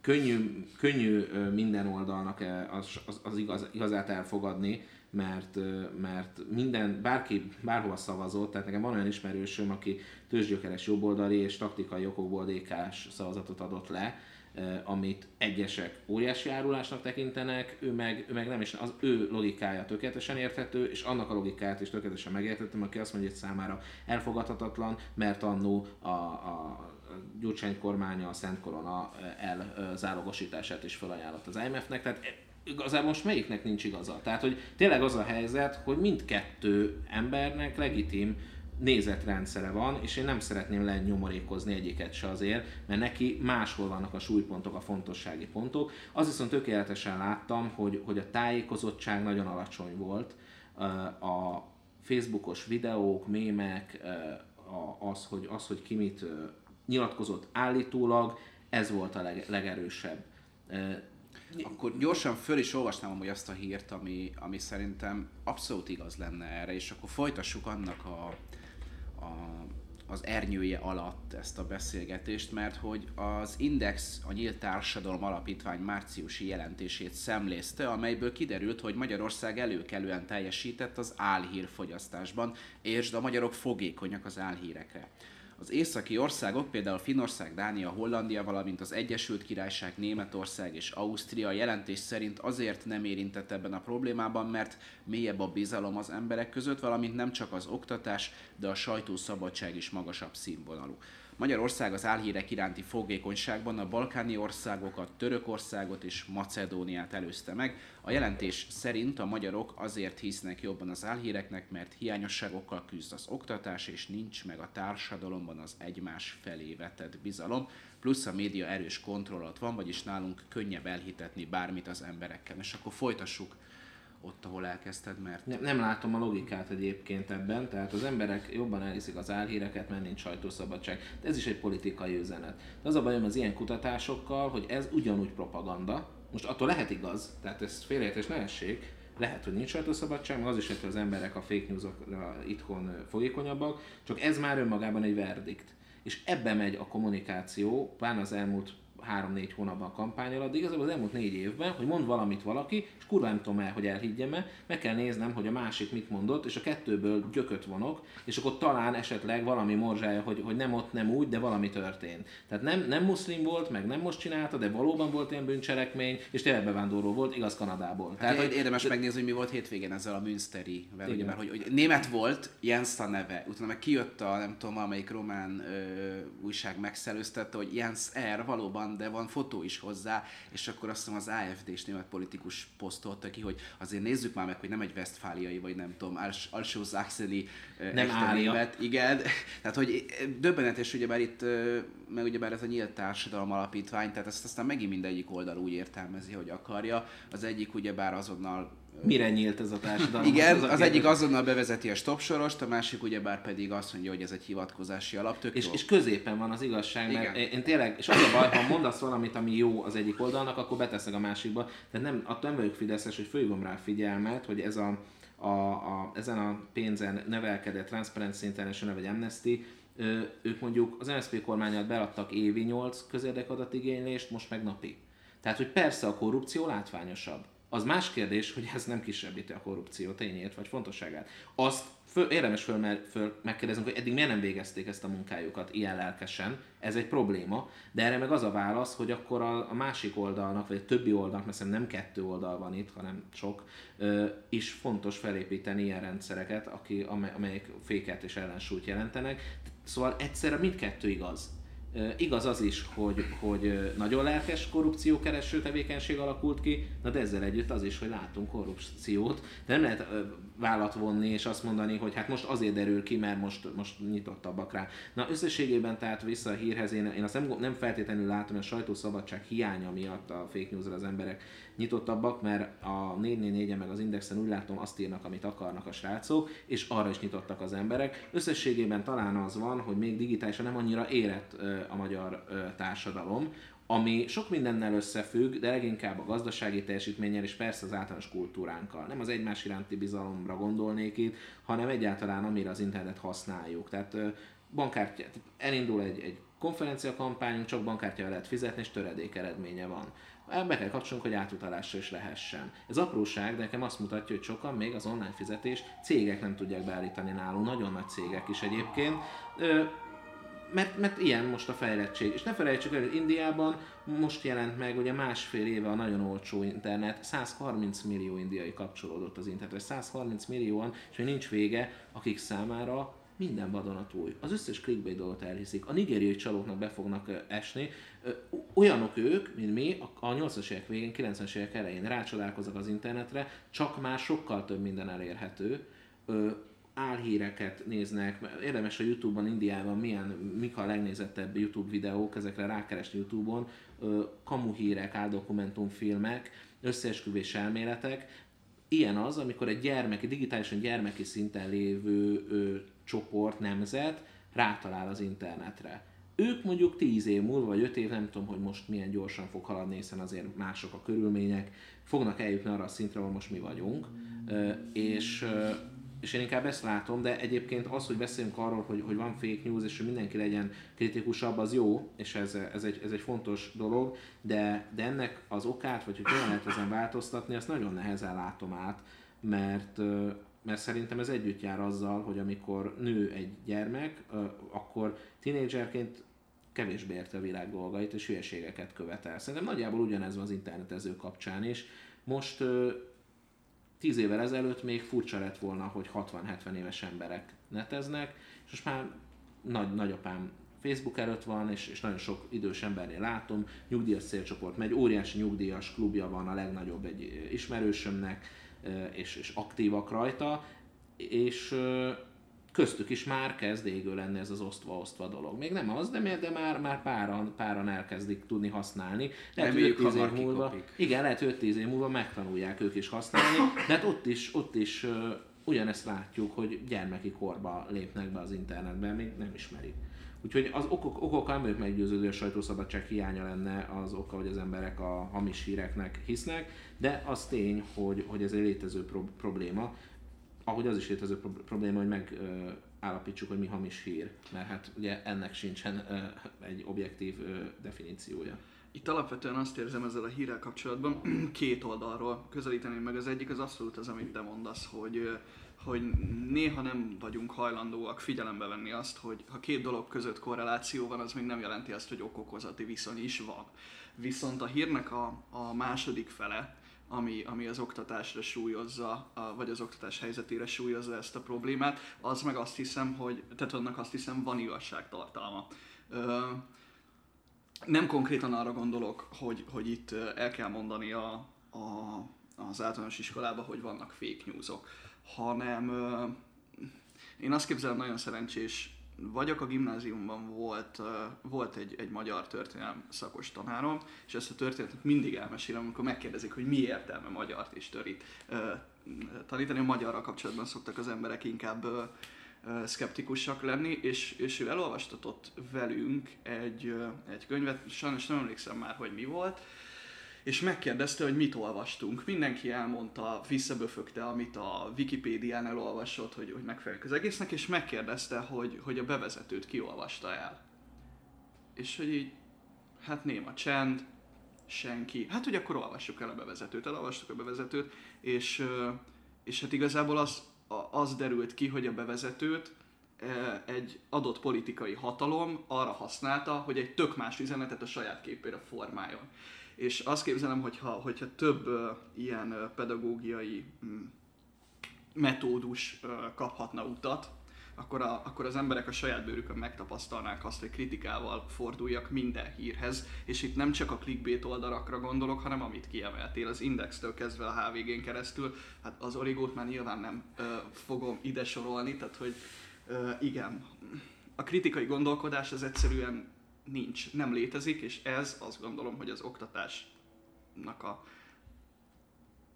könnyű, könnyű minden oldalnak az, az, az igaz, igazát elfogadni, mert, mert minden, bárki bárhova szavazott, tehát nekem van olyan ismerősöm, aki tőzsgyökeres jobboldali és taktikai okokból dk szavazatot adott le, amit egyesek óriási árulásnak tekintenek, ő meg, ő meg nem is, az ő logikája tökéletesen érthető, és annak a logikáját is tökéletesen megértettem, aki azt mondja, hogy számára elfogadhatatlan, mert annó a, a Gyurcsány kormánya a Szent Korona elzálogosítását is felajánlott az IMF-nek, tehát igazából most melyiknek nincs igaza? Tehát, hogy tényleg az a helyzet, hogy mindkettő embernek legitim nézetrendszere van, és én nem szeretném lenyomorékozni egyiket se azért, mert neki máshol vannak a súlypontok, a fontossági pontok. Az viszont tökéletesen láttam, hogy, hogy a tájékozottság nagyon alacsony volt, a Facebookos videók, mémek, az, hogy, az, hogy ki mit nyilatkozott állítólag, ez volt a leg, legerősebb. Akkor gyorsan föl is olvasnám hogy azt a hírt, ami, ami szerintem abszolút igaz lenne erre, és akkor folytassuk annak a, a, az ernyője alatt ezt a beszélgetést, mert hogy az Index, a Nyílt Társadalom Alapítvány márciusi jelentését szemlézte, amelyből kiderült, hogy Magyarország előkelően teljesített az álhírfogyasztásban, és a magyarok fogékonyak az álhírekre. Az északi országok, például Finnország, Dánia, Hollandia, valamint az Egyesült Királyság, Németország és Ausztria jelentés szerint azért nem érintett ebben a problémában, mert mélyebb a bizalom az emberek között, valamint nem csak az oktatás, de a sajtószabadság is magasabb színvonalú. Magyarország az álhírek iránti fogékonyságban a balkáni országokat, Törökországot és Macedóniát előzte meg. A jelentés szerint a magyarok azért hisznek jobban az álhíreknek, mert hiányosságokkal küzd az oktatás, és nincs meg a társadalomban az egymás felé vetett bizalom, plusz a média erős kontrollat van, vagyis nálunk könnyebb elhitetni bármit az emberekkel. És akkor folytassuk ott, ahol elkezdted, mert... Nem, nem látom a logikát egyébként ebben, tehát az emberek jobban elhiszik az álhíreket, mert nincs sajtószabadság. De ez is egy politikai üzenet. De az a bajom az ilyen kutatásokkal, hogy ez ugyanúgy propaganda, most attól lehet igaz, tehát ez félreértés ne essék, lehet, hogy nincs sajtószabadság, meg az is, hogy az emberek a fake newsokra itthon folyékonyabbak, csak ez már önmagában egy verdikt. És ebbe megy a kommunikáció, pláne az elmúlt három-négy hónapban a kampány alatt, de igazából az elmúlt négy évben, hogy mond valamit valaki, és kurva nem tudom el, hogy elhiggyem-e, meg kell néznem, hogy a másik mit mondott, és a kettőből gyököt vonok, és akkor talán esetleg valami morzsája, hogy, hogy nem ott, nem úgy, de valami történt. Tehát nem, nem muszlim volt, meg nem most csinálta, de valóban volt ilyen bűncselekmény, és tényleg bevándorló volt, igaz Kanadából. Hát Tehát, hogy érdemes de... megnézni, hogy mi volt hétvégén ezzel a Münsteri, ugye, mert hogy, hogy, német volt, Jens a neve, utána meg kijött a, nem tudom, amelyik román ö, újság megszelőztette, hogy Jens R. valóban de van fotó is hozzá, és akkor azt hiszem az AFD és német politikus posztolta ki, hogy azért nézzük már meg, hogy nem egy westfáliai, vagy nem tudom, alsó Saxony nem német, igen, tehát hogy döbbenetes, ugye már itt, meg ugye már ez a nyílt társadalom alapítvány, tehát ezt aztán megint mindegyik oldal úgy értelmezi, hogy akarja, az egyik ugye bár azonnal Mire nyílt ez a társadalom? Igen, az, az, az egyik azonnal bevezeti a stop sorost, a másik ugyebár pedig azt mondja, hogy ez egy hivatkozási alap. Tök és, és középen van az igazság, Igen. mert én tényleg, és az a baj, ha mondasz valamit, ami jó az egyik oldalnak, akkor beteszek a másikba. Tehát nem, attól nem vagyok fideszes, hogy fölhívom rá figyelmet, hogy ez a, a, a, ezen a pénzen nevelkedett Transparency International vagy Amnesty, ők mondjuk az MSZP kormányát beadtak évi 8 közérdekadatigénylést, most meg napi. Tehát, hogy persze a korrupció látványosabb az más kérdés, hogy ez nem kisebbíti a korrupció tényét vagy fontosságát. Azt föl, érdemes föl, föl megkérdezni, hogy eddig miért nem végezték ezt a munkájukat ilyen lelkesen, ez egy probléma, de erre meg az a válasz, hogy akkor a, a másik oldalnak, vagy a többi oldalnak, mert nem kettő oldal van itt, hanem sok, ö, is fontos felépíteni ilyen rendszereket, aki, amelyek féket és ellensúlyt jelentenek. Szóval egyszerre mindkettő igaz Igaz az is, hogy, hogy nagyon lelkes korrupciókereső tevékenység alakult ki, na de ezzel együtt az is, hogy látunk korrupciót. De nem lehet vállat vonni és azt mondani, hogy hát most azért derül ki, mert most, most nyitottabbak rá. Na összességében tehát vissza a hírhez, én, én azt nem, nem feltétlenül látom, hogy a sajtószabadság hiánya miatt a fake news az emberek nyitottabbak, mert a 444 meg az Indexen úgy látom azt írnak, amit akarnak a srácok, és arra is nyitottak az emberek. Összességében talán az van, hogy még digitálisan nem annyira érett a magyar társadalom, ami sok mindennel összefügg, de leginkább a gazdasági teljesítménnyel és persze az általános kultúránkkal. Nem az egymás iránti bizalomra gondolnék itt, hanem egyáltalán amire az internet használjuk. Tehát bankkártya, elindul egy, egy konferenciakampányunk, csak bankkártyával lehet fizetni, és töredék eredménye van. Be kell kapcsolnunk, hogy átutalásra is lehessen. Ez apróság, de nekem azt mutatja, hogy sokan még az online fizetés cégek nem tudják beállítani nálunk, nagyon nagy cégek is egyébként mert, mert ilyen most a fejlettség. És ne felejtsük el, hogy Indiában most jelent meg ugye másfél éve a nagyon olcsó internet, 130 millió indiai kapcsolódott az internetre, 130 millióan, és még nincs vége, akik számára minden vadonatúj. Az összes clickbait dolgot elhiszik. A nigériai csalóknak be fognak esni. Olyanok ők, mint mi, a 80-as évek végén, 90-es évek elején rácsodálkoznak az internetre, csak már sokkal több minden elérhető álhíreket néznek, érdemes a Youtube-on, Indiában milyen, mik a legnézettebb YouTube videók, ezekre rákeresni Youtube-on, kamuhírek, áldokumentumfilmek, összeesküvés elméletek. Ilyen az, amikor egy gyermeki, digitálisan gyermeki szinten lévő ö, csoport, nemzet rátalál az internetre. Ők mondjuk 10 év múlva, vagy 5 év, nem tudom, hogy most milyen gyorsan fog haladni, hiszen azért mások a körülmények, fognak eljutni arra a szintre, ahol most mi vagyunk, és és én inkább ezt látom, de egyébként az, hogy beszélünk arról, hogy, hogy van fake news, és hogy mindenki legyen kritikusabb, az jó, és ez, ez, egy, ez egy fontos dolog, de, de ennek az okát, vagy hogy hogyan lehet ezen változtatni, azt nagyon nehezen látom át, mert, mert szerintem ez együtt jár azzal, hogy amikor nő egy gyermek, akkor tínédzserként kevésbé érte a világ dolgait, és hülyeségeket követel. Szerintem nagyjából ugyanez van az internetező kapcsán is. Most tíz évvel ezelőtt még furcsa lett volna, hogy 60-70 éves emberek neteznek, és most már nagy, nagyapám Facebook előtt van, és, és nagyon sok idős embernél látom, nyugdíjas célcsoport megy, óriási nyugdíjas klubja van a legnagyobb egy ismerősömnek, és, és aktívak rajta, és köztük is már kezd égő lenni ez az osztva-osztva dolog. Még nem az, de, de már, már páran, páran elkezdik tudni használni. Lehet, hogy 5 év múlva, igen, lehet, hogy 5-10 év múlva megtanulják ők is használni, de hát ott is, ott is uh, ugyanezt látjuk, hogy gyermeki korba lépnek be az internetbe, még nem ismerik. Úgyhogy az okok, okok nem meggyőződő, a sajtószabadság hiánya lenne az oka, hogy az emberek a hamis híreknek hisznek, de az tény, hogy, hogy ez egy létező pro- probléma ahogy az is létező probléma, hogy megállapítsuk, hogy mi hamis hír, mert hát ugye ennek sincsen egy objektív definíciója. Itt alapvetően azt érzem ezzel a hírrel kapcsolatban, két oldalról közelíteném meg. Az egyik az abszolút az, amit te mondasz, hogy, hogy néha nem vagyunk hajlandóak figyelembe venni azt, hogy ha két dolog között korreláció van, az még nem jelenti azt, hogy okokozati viszony is van. Viszont a hírnek a, a második fele, ami, ami az oktatásra súlyozza, vagy az oktatás helyzetére súlyozza ezt a problémát, az meg azt hiszem, hogy, tehát annak azt hiszem van igazságtartalma. Nem konkrétan arra gondolok, hogy, hogy itt el kell mondani a, a, az általános iskolába, hogy vannak fake newsok, hanem én azt képzelem nagyon szerencsés vagyok, a gimnáziumban volt, volt egy, egy magyar történelem szakos tanárom, és ezt a történetet mindig elmesélem, amikor megkérdezik, hogy mi értelme magyart és törít tanítani. A magyarral kapcsolatban szoktak az emberek inkább szkeptikusak lenni, és, és ő elolvastatott velünk egy, egy könyvet, sajnos nem emlékszem már, hogy mi volt, és megkérdezte, hogy mit olvastunk. Mindenki elmondta, visszaböfögte, amit a Wikipédián elolvasott, hogy, hogy megfelelők az egésznek, és megkérdezte, hogy, hogy a bevezetőt kiolvasta el. És hogy így, hát néma csend, senki. Hát, hogy akkor olvassuk el a bevezetőt. Elolvastuk a bevezetőt, és, és hát igazából az, az derült ki, hogy a bevezetőt egy adott politikai hatalom arra használta, hogy egy tök más üzenetet a saját képére formáljon és azt képzelem, hogyha, hogyha több uh, ilyen uh, pedagógiai um, metódus uh, kaphatna utat, akkor, a, akkor az emberek a saját bőrükön megtapasztalnák azt, hogy kritikával forduljak minden hírhez, és itt nem csak a clickbait oldalakra gondolok, hanem amit kiemeltél, az Indextől kezdve a HVG-n keresztül, hát az origót már nyilván nem uh, fogom ide sorolni, tehát hogy uh, igen, a kritikai gondolkodás az egyszerűen nincs, nem létezik, és ez azt gondolom, hogy az oktatásnak a,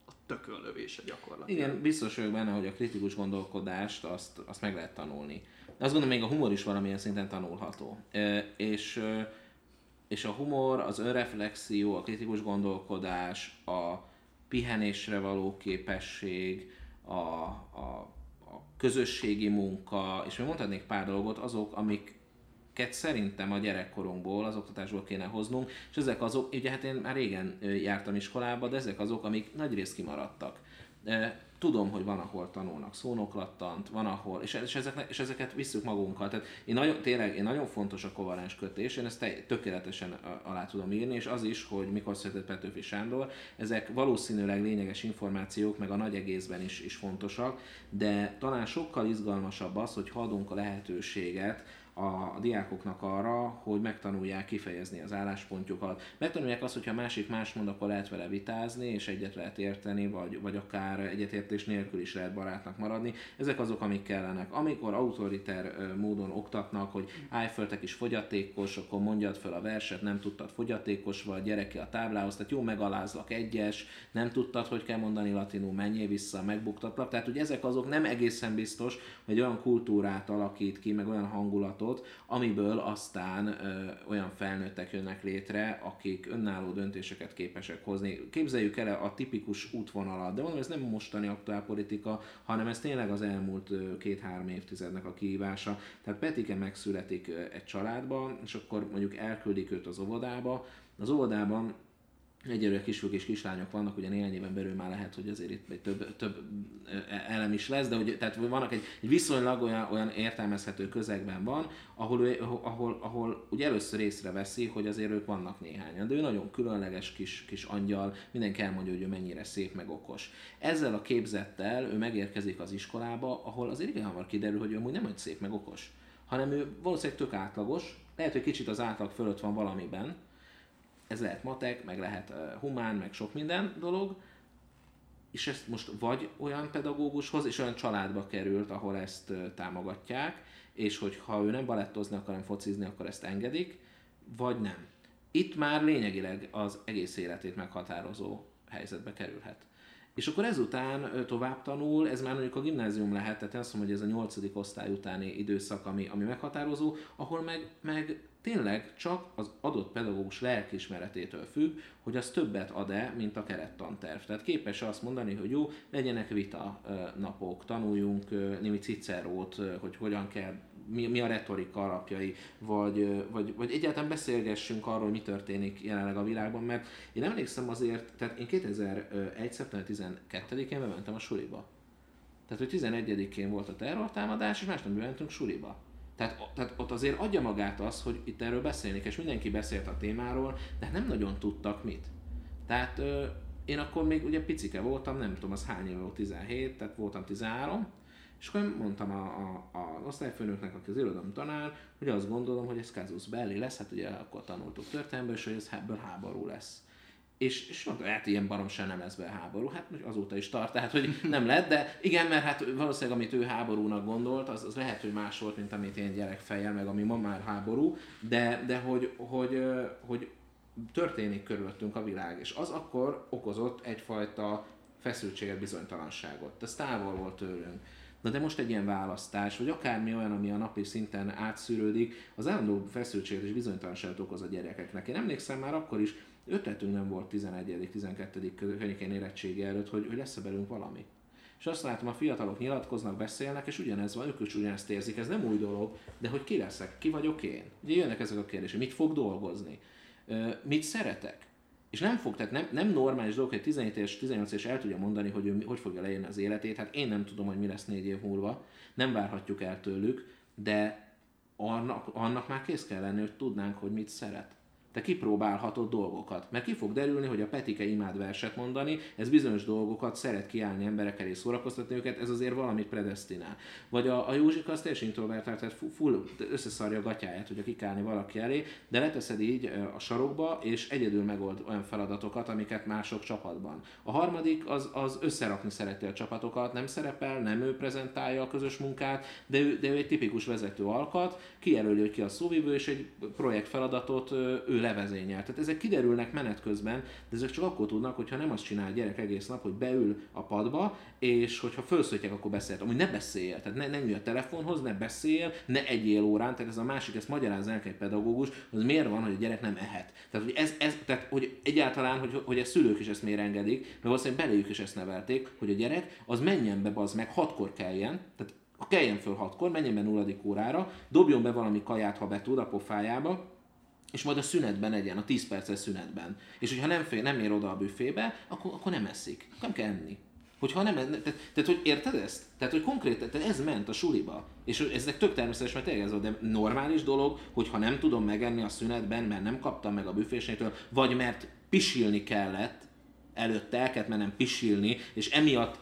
a tökönlövése gyakorlatilag. Igen, biztos vagyok benne, hogy a kritikus gondolkodást azt, azt meg lehet tanulni. De azt gondolom, még a humor is valamilyen szinten tanulható. E, és, és a humor, az önreflexió, a kritikus gondolkodás, a pihenésre való képesség, a, a, a közösségi munka, és még mondhatnék pár dolgot, azok, amik szerintem a gyerekkorunkból, az oktatásból kéne hoznunk, és ezek azok, ugye hát én már régen jártam iskolába, de ezek azok, amik nagy részt kimaradtak. tudom, hogy van, ahol tanulnak szónoklattant, van, ahol, és, és, és ezeket visszük magunkkal. Tehát én nagyon, tényleg, én nagyon fontos a kovalens kötés, én ezt tökéletesen alá tudom írni, és az is, hogy mikor született Petőfi Sándor, ezek valószínűleg lényeges információk, meg a nagy egészben is, is fontosak, de talán sokkal izgalmasabb az, hogy adunk a lehetőséget a diákoknak arra, hogy megtanulják kifejezni az álláspontjukat. Megtanulják azt, hogyha másik más mond, akkor lehet vele vitázni, és egyet lehet érteni, vagy, vagy akár egyetértés nélkül is lehet barátnak maradni. Ezek azok, amik kellenek. Amikor autoriter módon oktatnak, hogy állj föl, te kis fogyatékos, akkor mondjad föl a verset, nem tudtad fogyatékos vagy, gyereke a táblához, tehát jó megalázlak egyes, nem tudtad, hogy kell mondani latinul, menjél vissza, megbuktatlak. Tehát, hogy ezek azok nem egészen biztos, hogy olyan kultúrát alakít ki, meg olyan hangulatot, csapatot, amiből aztán ö, olyan felnőttek jönnek létre, akik önálló döntéseket képesek hozni. Képzeljük el a tipikus útvonalat, de mondom, ez nem mostani aktuálpolitika, hanem ez tényleg az elmúlt két-három évtizednek a kihívása. Tehát Petike megszületik egy családban, és akkor mondjuk elküldik őt az óvodába, az óvodában egyelőre kisfiúk és kislányok vannak, ugye néhány éven belül már lehet, hogy azért itt több, több elem is lesz, de hogy, tehát vannak egy, egy viszonylag olyan, olyan értelmezhető közegben van, ahol, ahol, ahol ugye először észreveszi, hogy azért ők vannak néhányan, de ő nagyon különleges kis, kis angyal, mindenki elmondja, hogy ő mennyire szép meg okos. Ezzel a képzettel ő megérkezik az iskolába, ahol azért igen hamar kiderül, hogy ő amúgy nem hogy szép meg okos, hanem ő valószínűleg tök átlagos, lehet, hogy kicsit az átlag fölött van valamiben, ez lehet matek, meg lehet humán, meg sok minden dolog, és ezt most vagy olyan pedagógushoz, és olyan családba került, ahol ezt támogatják, és hogy ha ő nem balettozni akar, hanem focizni, akkor ezt engedik, vagy nem. Itt már lényegileg az egész életét meghatározó helyzetbe kerülhet. És akkor ezután tovább tanul, ez már mondjuk a gimnázium lehet, tehát azt mondom, hogy ez a nyolcadik osztály utáni időszak, ami, ami meghatározó, ahol meg, meg tényleg csak az adott pedagógus lelkismeretétől függ, hogy az többet ad-e, mint a kerettanterv. Tehát képes azt mondani, hogy jó, legyenek vita napok, tanuljunk némi cicerót, hogy hogyan kell mi, mi a retorika alapjai, vagy, vagy, vagy egyáltalán beszélgessünk arról, mi történik jelenleg a világban, mert én emlékszem azért, tehát én 2001. szeptember 12-én bementem a suliba. Tehát, hogy 11-én volt a terrortámadás, és másnap mentünk suliba. Tehát, tehát ott azért adja magát az, hogy itt erről beszélnék, és mindenki beszélt a témáról, de nem nagyon tudtak mit. Tehát ö, én akkor még ugye picike voltam, nem tudom, az hány éve volt, 17, tehát voltam 13, és akkor mondtam a, a, a osztályfőnöknek, aki az irodalom tanár, hogy azt gondolom, hogy ez Kazus Belli lesz, hát ugye akkor tanultuk történelmből, és hogy ez ebből háború lesz. És, és mondta, hát ilyen baromság nem lesz be háború, hát azóta is tart, tehát hogy nem lett, de igen, mert hát valószínűleg amit ő háborúnak gondolt, az, az lehet, hogy más volt, mint amit én gyerekfejjel, meg ami ma már háború, de, de hogy, hogy, hogy történik körülöttünk a világ, és az akkor okozott egyfajta feszültséget, bizonytalanságot. Ez távol volt tőlünk. Na de most egy ilyen választás, vagy akármi olyan, ami a napi szinten átszűrődik, az állandó feszültséget és bizonytalanságot okoz a gyerekeknek. Én emlékszem már akkor is, ötletünk nem volt 11 12 környékén érettségi előtt, hogy, hogy lesz-e belünk valami. És azt látom, a fiatalok nyilatkoznak, beszélnek, és ugyanez van, ők is ugyanezt érzik, ez nem új dolog, de hogy ki leszek, ki vagyok én? Ugye jönnek ezek a kérdések, mit fog dolgozni, mit szeretek, és nem fog, tehát nem, nem normális dolog, hogy 17 és 18 és el tudja mondani, hogy ő hogy fogja leírni az életét. Hát én nem tudom, hogy mi lesz négy év múlva. Nem várhatjuk el tőlük, de annak, annak már kész kell lenni, hogy tudnánk, hogy mit szeret te kipróbálhatod dolgokat. Mert ki fog derülni, hogy a Petike imád verset mondani, ez bizonyos dolgokat szeret kiállni emberek elé szórakoztatni őket, ez azért valamit predestinál. Vagy a, a Józsika az teljesen introvertált, tehát full összeszarja a gatyáját, hogy kikálni valaki elé, de leteszed így a sarokba, és egyedül megold olyan feladatokat, amiket mások csapatban. A harmadik az, az összerakni szereti a csapatokat, nem szerepel, nem ő prezentálja a közös munkát, de ő, de ő egy tipikus vezető alkat, kijelöli, hogy ki a szóvivő, és egy projektfeladatot ő levezényel. Tehát ezek kiderülnek menet közben, de ezek csak akkor tudnak, hogyha nem azt csinál a gyerek egész nap, hogy beül a padba, és hogyha felszólítják, akkor beszélt. Amúgy ne beszéljél, tehát ne, ne ülj a telefonhoz, ne beszéljél, ne egyél órán, tehát ez a másik, ezt magyaráz el egy pedagógus, hogy miért van, hogy a gyerek nem ehet. Tehát, hogy, ez, ez, tehát, hogy egyáltalán, hogy, hogy a szülők is ezt miért engedik, mert valószínűleg beléjük is ezt nevelték, hogy a gyerek az menjen be, az meg hatkor kelljen, tehát keljen föl hatkor, menjen be nulladik órára, dobjon be valami kaját, ha be tud a pofájába, és majd a szünetben egyen, a 10 perces szünetben. És hogyha nem, fél, nem ér oda a büfébe, akkor, akkor nem eszik. Nem kell enni. Hogyha nem, tehát, tehát, hogy érted ezt? Tehát, hogy konkrétan, tehát ez ment a suliba. És ezek tök természetes, mert tényleg ez de normális dolog, hogy ha nem tudom megenni a szünetben, mert nem kaptam meg a büfésnétől, vagy mert pisilni kellett, előtte el kellett mennem pisilni, és emiatt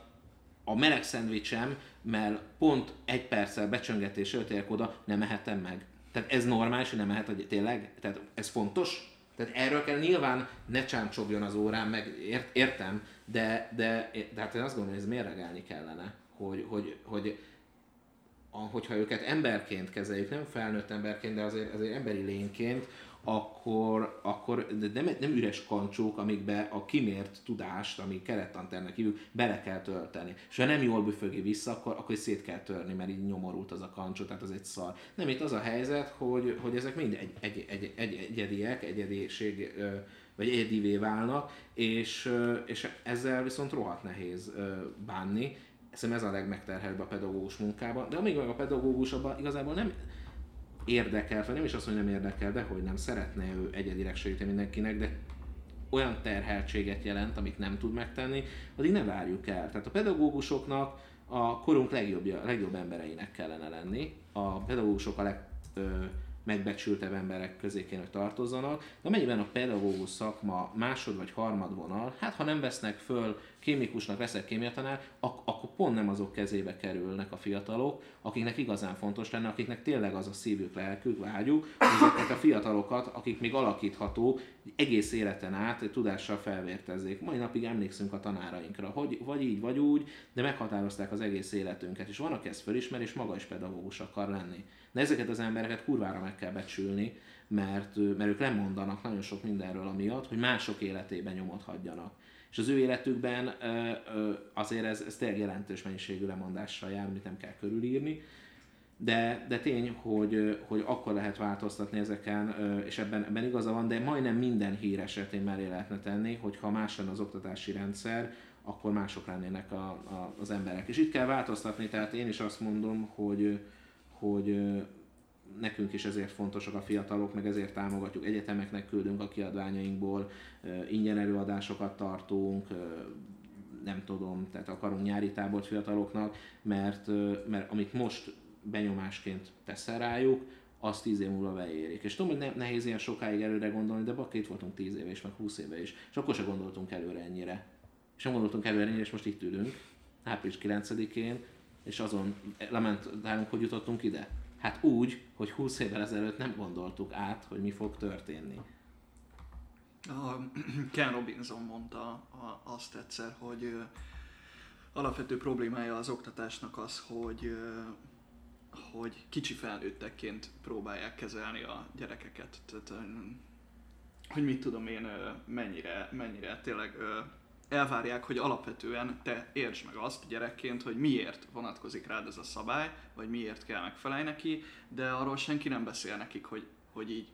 a meleg szendvicsem, mert pont egy perccel becsöngetés előtt oda, nem mehetem meg. Tehát ez normális, hogy nem mehet, hogy tényleg? Tehát ez fontos? Tehát erről kell nyilván ne csámcsobjon az órán, meg ért, értem, de, de, de hát én azt gondolom, hogy ez mérlegelni kellene, hogy, hogy, hogy hogyha őket emberként kezeljük, nem felnőtt emberként, de azért, azért emberi lényként, akkor, akkor nem, nem üres kancsók, amikbe a kimért tudást, ami kerettanternek hívjuk, bele kell tölteni. És ha nem jól büfögi vissza, akkor, akkor szét kell törni, mert így nyomorult az a kancsó, tehát az egy szar. Nem, itt az a helyzet, hogy, hogy ezek mind egy, egy, egy, egy, egyediek, egyediség, vagy egyedivé válnak, és, és ezzel viszont rohadt nehéz bánni. Szerintem ez a legmegterhelőbb a pedagógus munkában, de amíg meg a pedagógus abban igazából nem, érdekel, vagy nem is azt, hogy nem érdekel, de hogy nem szeretne ő egyedileg segíteni mindenkinek, de olyan terheltséget jelent, amit nem tud megtenni, addig ne várjuk el. Tehát a pedagógusoknak a korunk legjobb, legjobb embereinek kellene lenni. A pedagógusok a leg, ö, megbecsültebb emberek közé kéne, hogy tartozzanak, de amennyiben a pedagógus szakma másod vagy harmad vonal, hát ha nem vesznek föl kémikusnak, veszek kémiatanár, ak- akkor pont nem azok kezébe kerülnek a fiatalok, akiknek igazán fontos lenne, akiknek tényleg az a szívük, lelkük, vágyuk, ezeket a fiatalokat, akik még alakítható, egész életen át tudással felvértezzék. Mai napig emlékszünk a tanárainkra, hogy vagy így, vagy úgy, de meghatározták az egész életünket, és van, aki ezt fölismer, és maga is pedagógus akar lenni. De ezeket az embereket kurvára meg kell becsülni, mert, mert ők lemondanak nagyon sok mindenről amiatt, hogy mások életében nyomot hagyjanak. És az ő életükben azért ez, ez tényleg jelentős mennyiségű lemondással jár, amit nem kell körülírni. De, de tény, hogy, hogy akkor lehet változtatni ezeken, és ebben, ebben igaza van, de majdnem minden hír esetén mellé lehetne tenni, hogy ha más lenne az oktatási rendszer, akkor mások lennének a, a, az emberek. És itt kell változtatni, tehát én is azt mondom, hogy, hogy nekünk is ezért fontosak a fiatalok, meg ezért támogatjuk. Egyetemeknek küldünk a kiadványainkból, ingyen előadásokat tartunk, nem tudom, tehát akarunk nyári tábort fiataloknak, mert, mert amit most benyomásként teszel rájuk, az tíz év múlva beérik. És tudom, hogy nehéz ilyen sokáig előre gondolni, de bakker itt voltunk tíz éve is, meg húsz éve is, és akkor se gondoltunk előre ennyire. És nem gondoltunk előre ennyire, és most itt ülünk, április 9-én, és azon lamentálunk, hogy jutottunk ide. Hát úgy, hogy 20 évvel ezelőtt nem gondoltuk át, hogy mi fog történni. A Ken Robinson mondta azt egyszer, hogy alapvető problémája az oktatásnak az, hogy hogy kicsi felnőttekként próbálják kezelni a gyerekeket. Tehát, hogy mit tudom én, mennyire, mennyire tényleg elvárják, hogy alapvetően te értsd meg azt gyerekként, hogy miért vonatkozik rád ez a szabály, vagy miért kell megfelelni neki, de arról senki nem beszél nekik, hogy, hogy így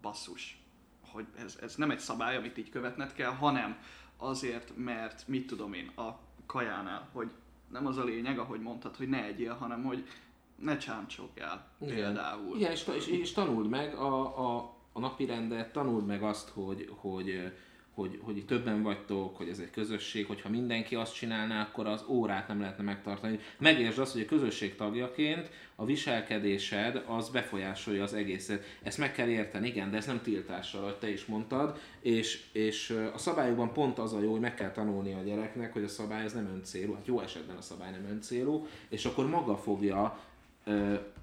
basszus, hogy ez, ez nem egy szabály, amit így követned kell, hanem azért, mert mit tudom én, a kajánál, hogy nem az a lényeg, ahogy mondtad, hogy ne egyél, hanem hogy ne csámcsogjál Igen. például. Igen, és, és, és tanuld meg a, a, a napi rendet, tanuld meg azt, hogy, hogy hogy, hogy többen vagytok, hogy ez egy közösség, hogyha mindenki azt csinálná, akkor az órát nem lehetne megtartani. Megértsd azt, hogy a közösség tagjaként a viselkedésed az befolyásolja az egészet. Ezt meg kell érteni, igen, de ez nem tiltással, ahogy te is mondtad, és, és a szabályokban pont az a jó, hogy meg kell tanulni a gyereknek, hogy a szabály ez nem öncélú, hát jó esetben a szabály nem öncélú, és akkor maga fogja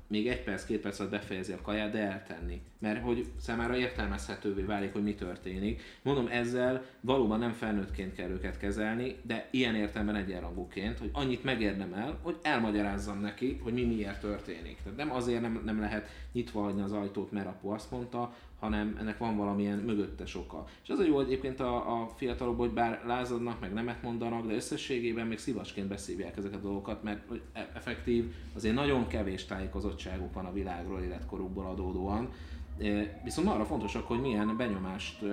még egy perc, két perc alatt befejezi a kaját, de eltenni. Mert hogy számára értelmezhetővé válik, hogy mi történik. Mondom, ezzel valóban nem felnőttként kell őket kezelni, de ilyen értelemben egyenrangúként, hogy annyit megérdemel, hogy elmagyarázzam neki, hogy mi miért történik. Tehát nem azért nem, nem lehet nyitva hagyni az ajtót, mert apu azt mondta, hanem ennek van valamilyen mögöttes oka. És az a jó egyébként a, a fiatalok, hogy bár lázadnak, meg nemet mondanak, de összességében még szívasként beszívják ezeket a dolgokat, mert e- effektív, azért nagyon kevés tájékozottságuk van a világról életkorukból adódóan. E, viszont arra fontosak, hogy milyen benyomást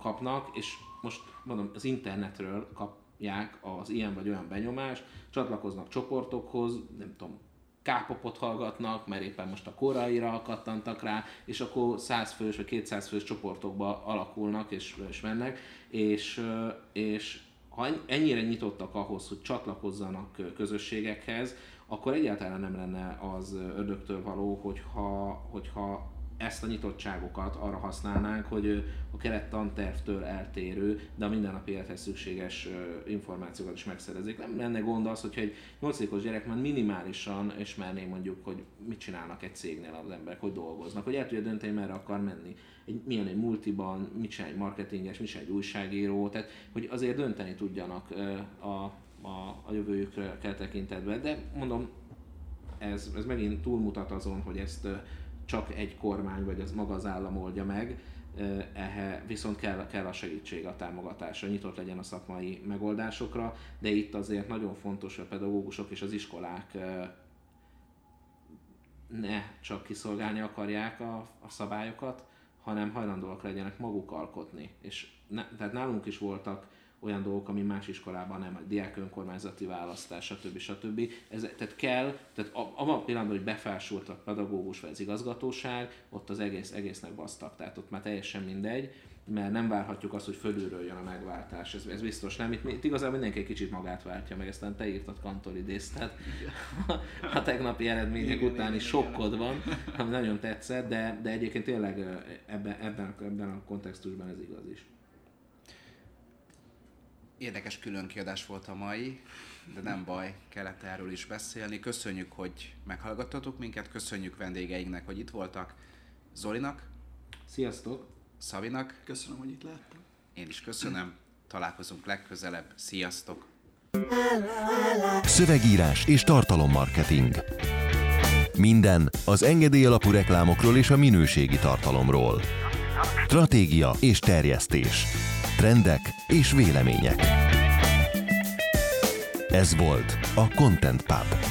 kapnak, és most mondom, az internetről kapják az ilyen vagy olyan benyomást, csatlakoznak csoportokhoz, nem tudom, K-popot hallgatnak, mert éppen most a koraira kattantak rá, és akkor 100 fős vagy 200 fős csoportokba alakulnak és, és mennek, és, és ha ennyire nyitottak ahhoz, hogy csatlakozzanak közösségekhez, akkor egyáltalán nem lenne az ördögtől való, hogyha, hogyha ezt a nyitottságokat arra használnánk, hogy a keret tantervtől eltérő, de a mindennapi élethez szükséges információkat is megszerezik. Nem lenne gond az, hogyha egy 8 gyerek már minimálisan ismerné mondjuk, hogy mit csinálnak egy cégnél az emberek, hogy dolgoznak, hogy el tudja dönteni, merre akar menni. Egy, milyen egy multiban, mit csinál egy marketinges, mit csinál egy újságíró, tehát hogy azért dönteni tudjanak a, a, a jövőjükre kell tekintetben. De mondom, ez, ez megint túlmutat azon, hogy ezt csak egy kormány vagy az maga az állam oldja meg, ehe, viszont kell, kell a segítség, a támogatása, nyitott legyen a szakmai megoldásokra, de itt azért nagyon fontos, hogy a pedagógusok és az iskolák ne csak kiszolgálni akarják a, a szabályokat, hanem hajlandóak legyenek maguk alkotni. És ne, tehát nálunk is voltak olyan dolgok, ami más iskolában nem, a diák önkormányzati választás, stb. stb. Ez, tehát kell, tehát abban a pillanatban, hogy befelsült a pedagógus vagy az igazgatóság, ott az egész, egésznek basztak, tehát ott már teljesen mindegy, mert nem várhatjuk azt, hogy fölülről jön a megváltás, ez, ez biztos nem. Itt, itt igazából mindenki egy kicsit magát váltja meg, ezt te írtad kantor idézt, tehát a tegnapi eredmények igen, után is sokkod van, ami nagyon tetszett, de, de egyébként tényleg ebben, ebben, ebben a kontextusban ez igaz is. Érdekes különkiadás volt a mai, de nem baj, kellett erről is beszélni. Köszönjük, hogy meghallgattatok minket, köszönjük vendégeinknek, hogy itt voltak. Zolinak. Sziasztok. Szabinak. Köszönöm, hogy itt lehettem. Én is köszönöm. Találkozunk legközelebb. Sziasztok. Szövegírás és tartalommarketing. Minden az engedély alapú reklámokról és a minőségi tartalomról. Stratégia és terjesztés trendek és vélemények. Ez volt a Content Pub.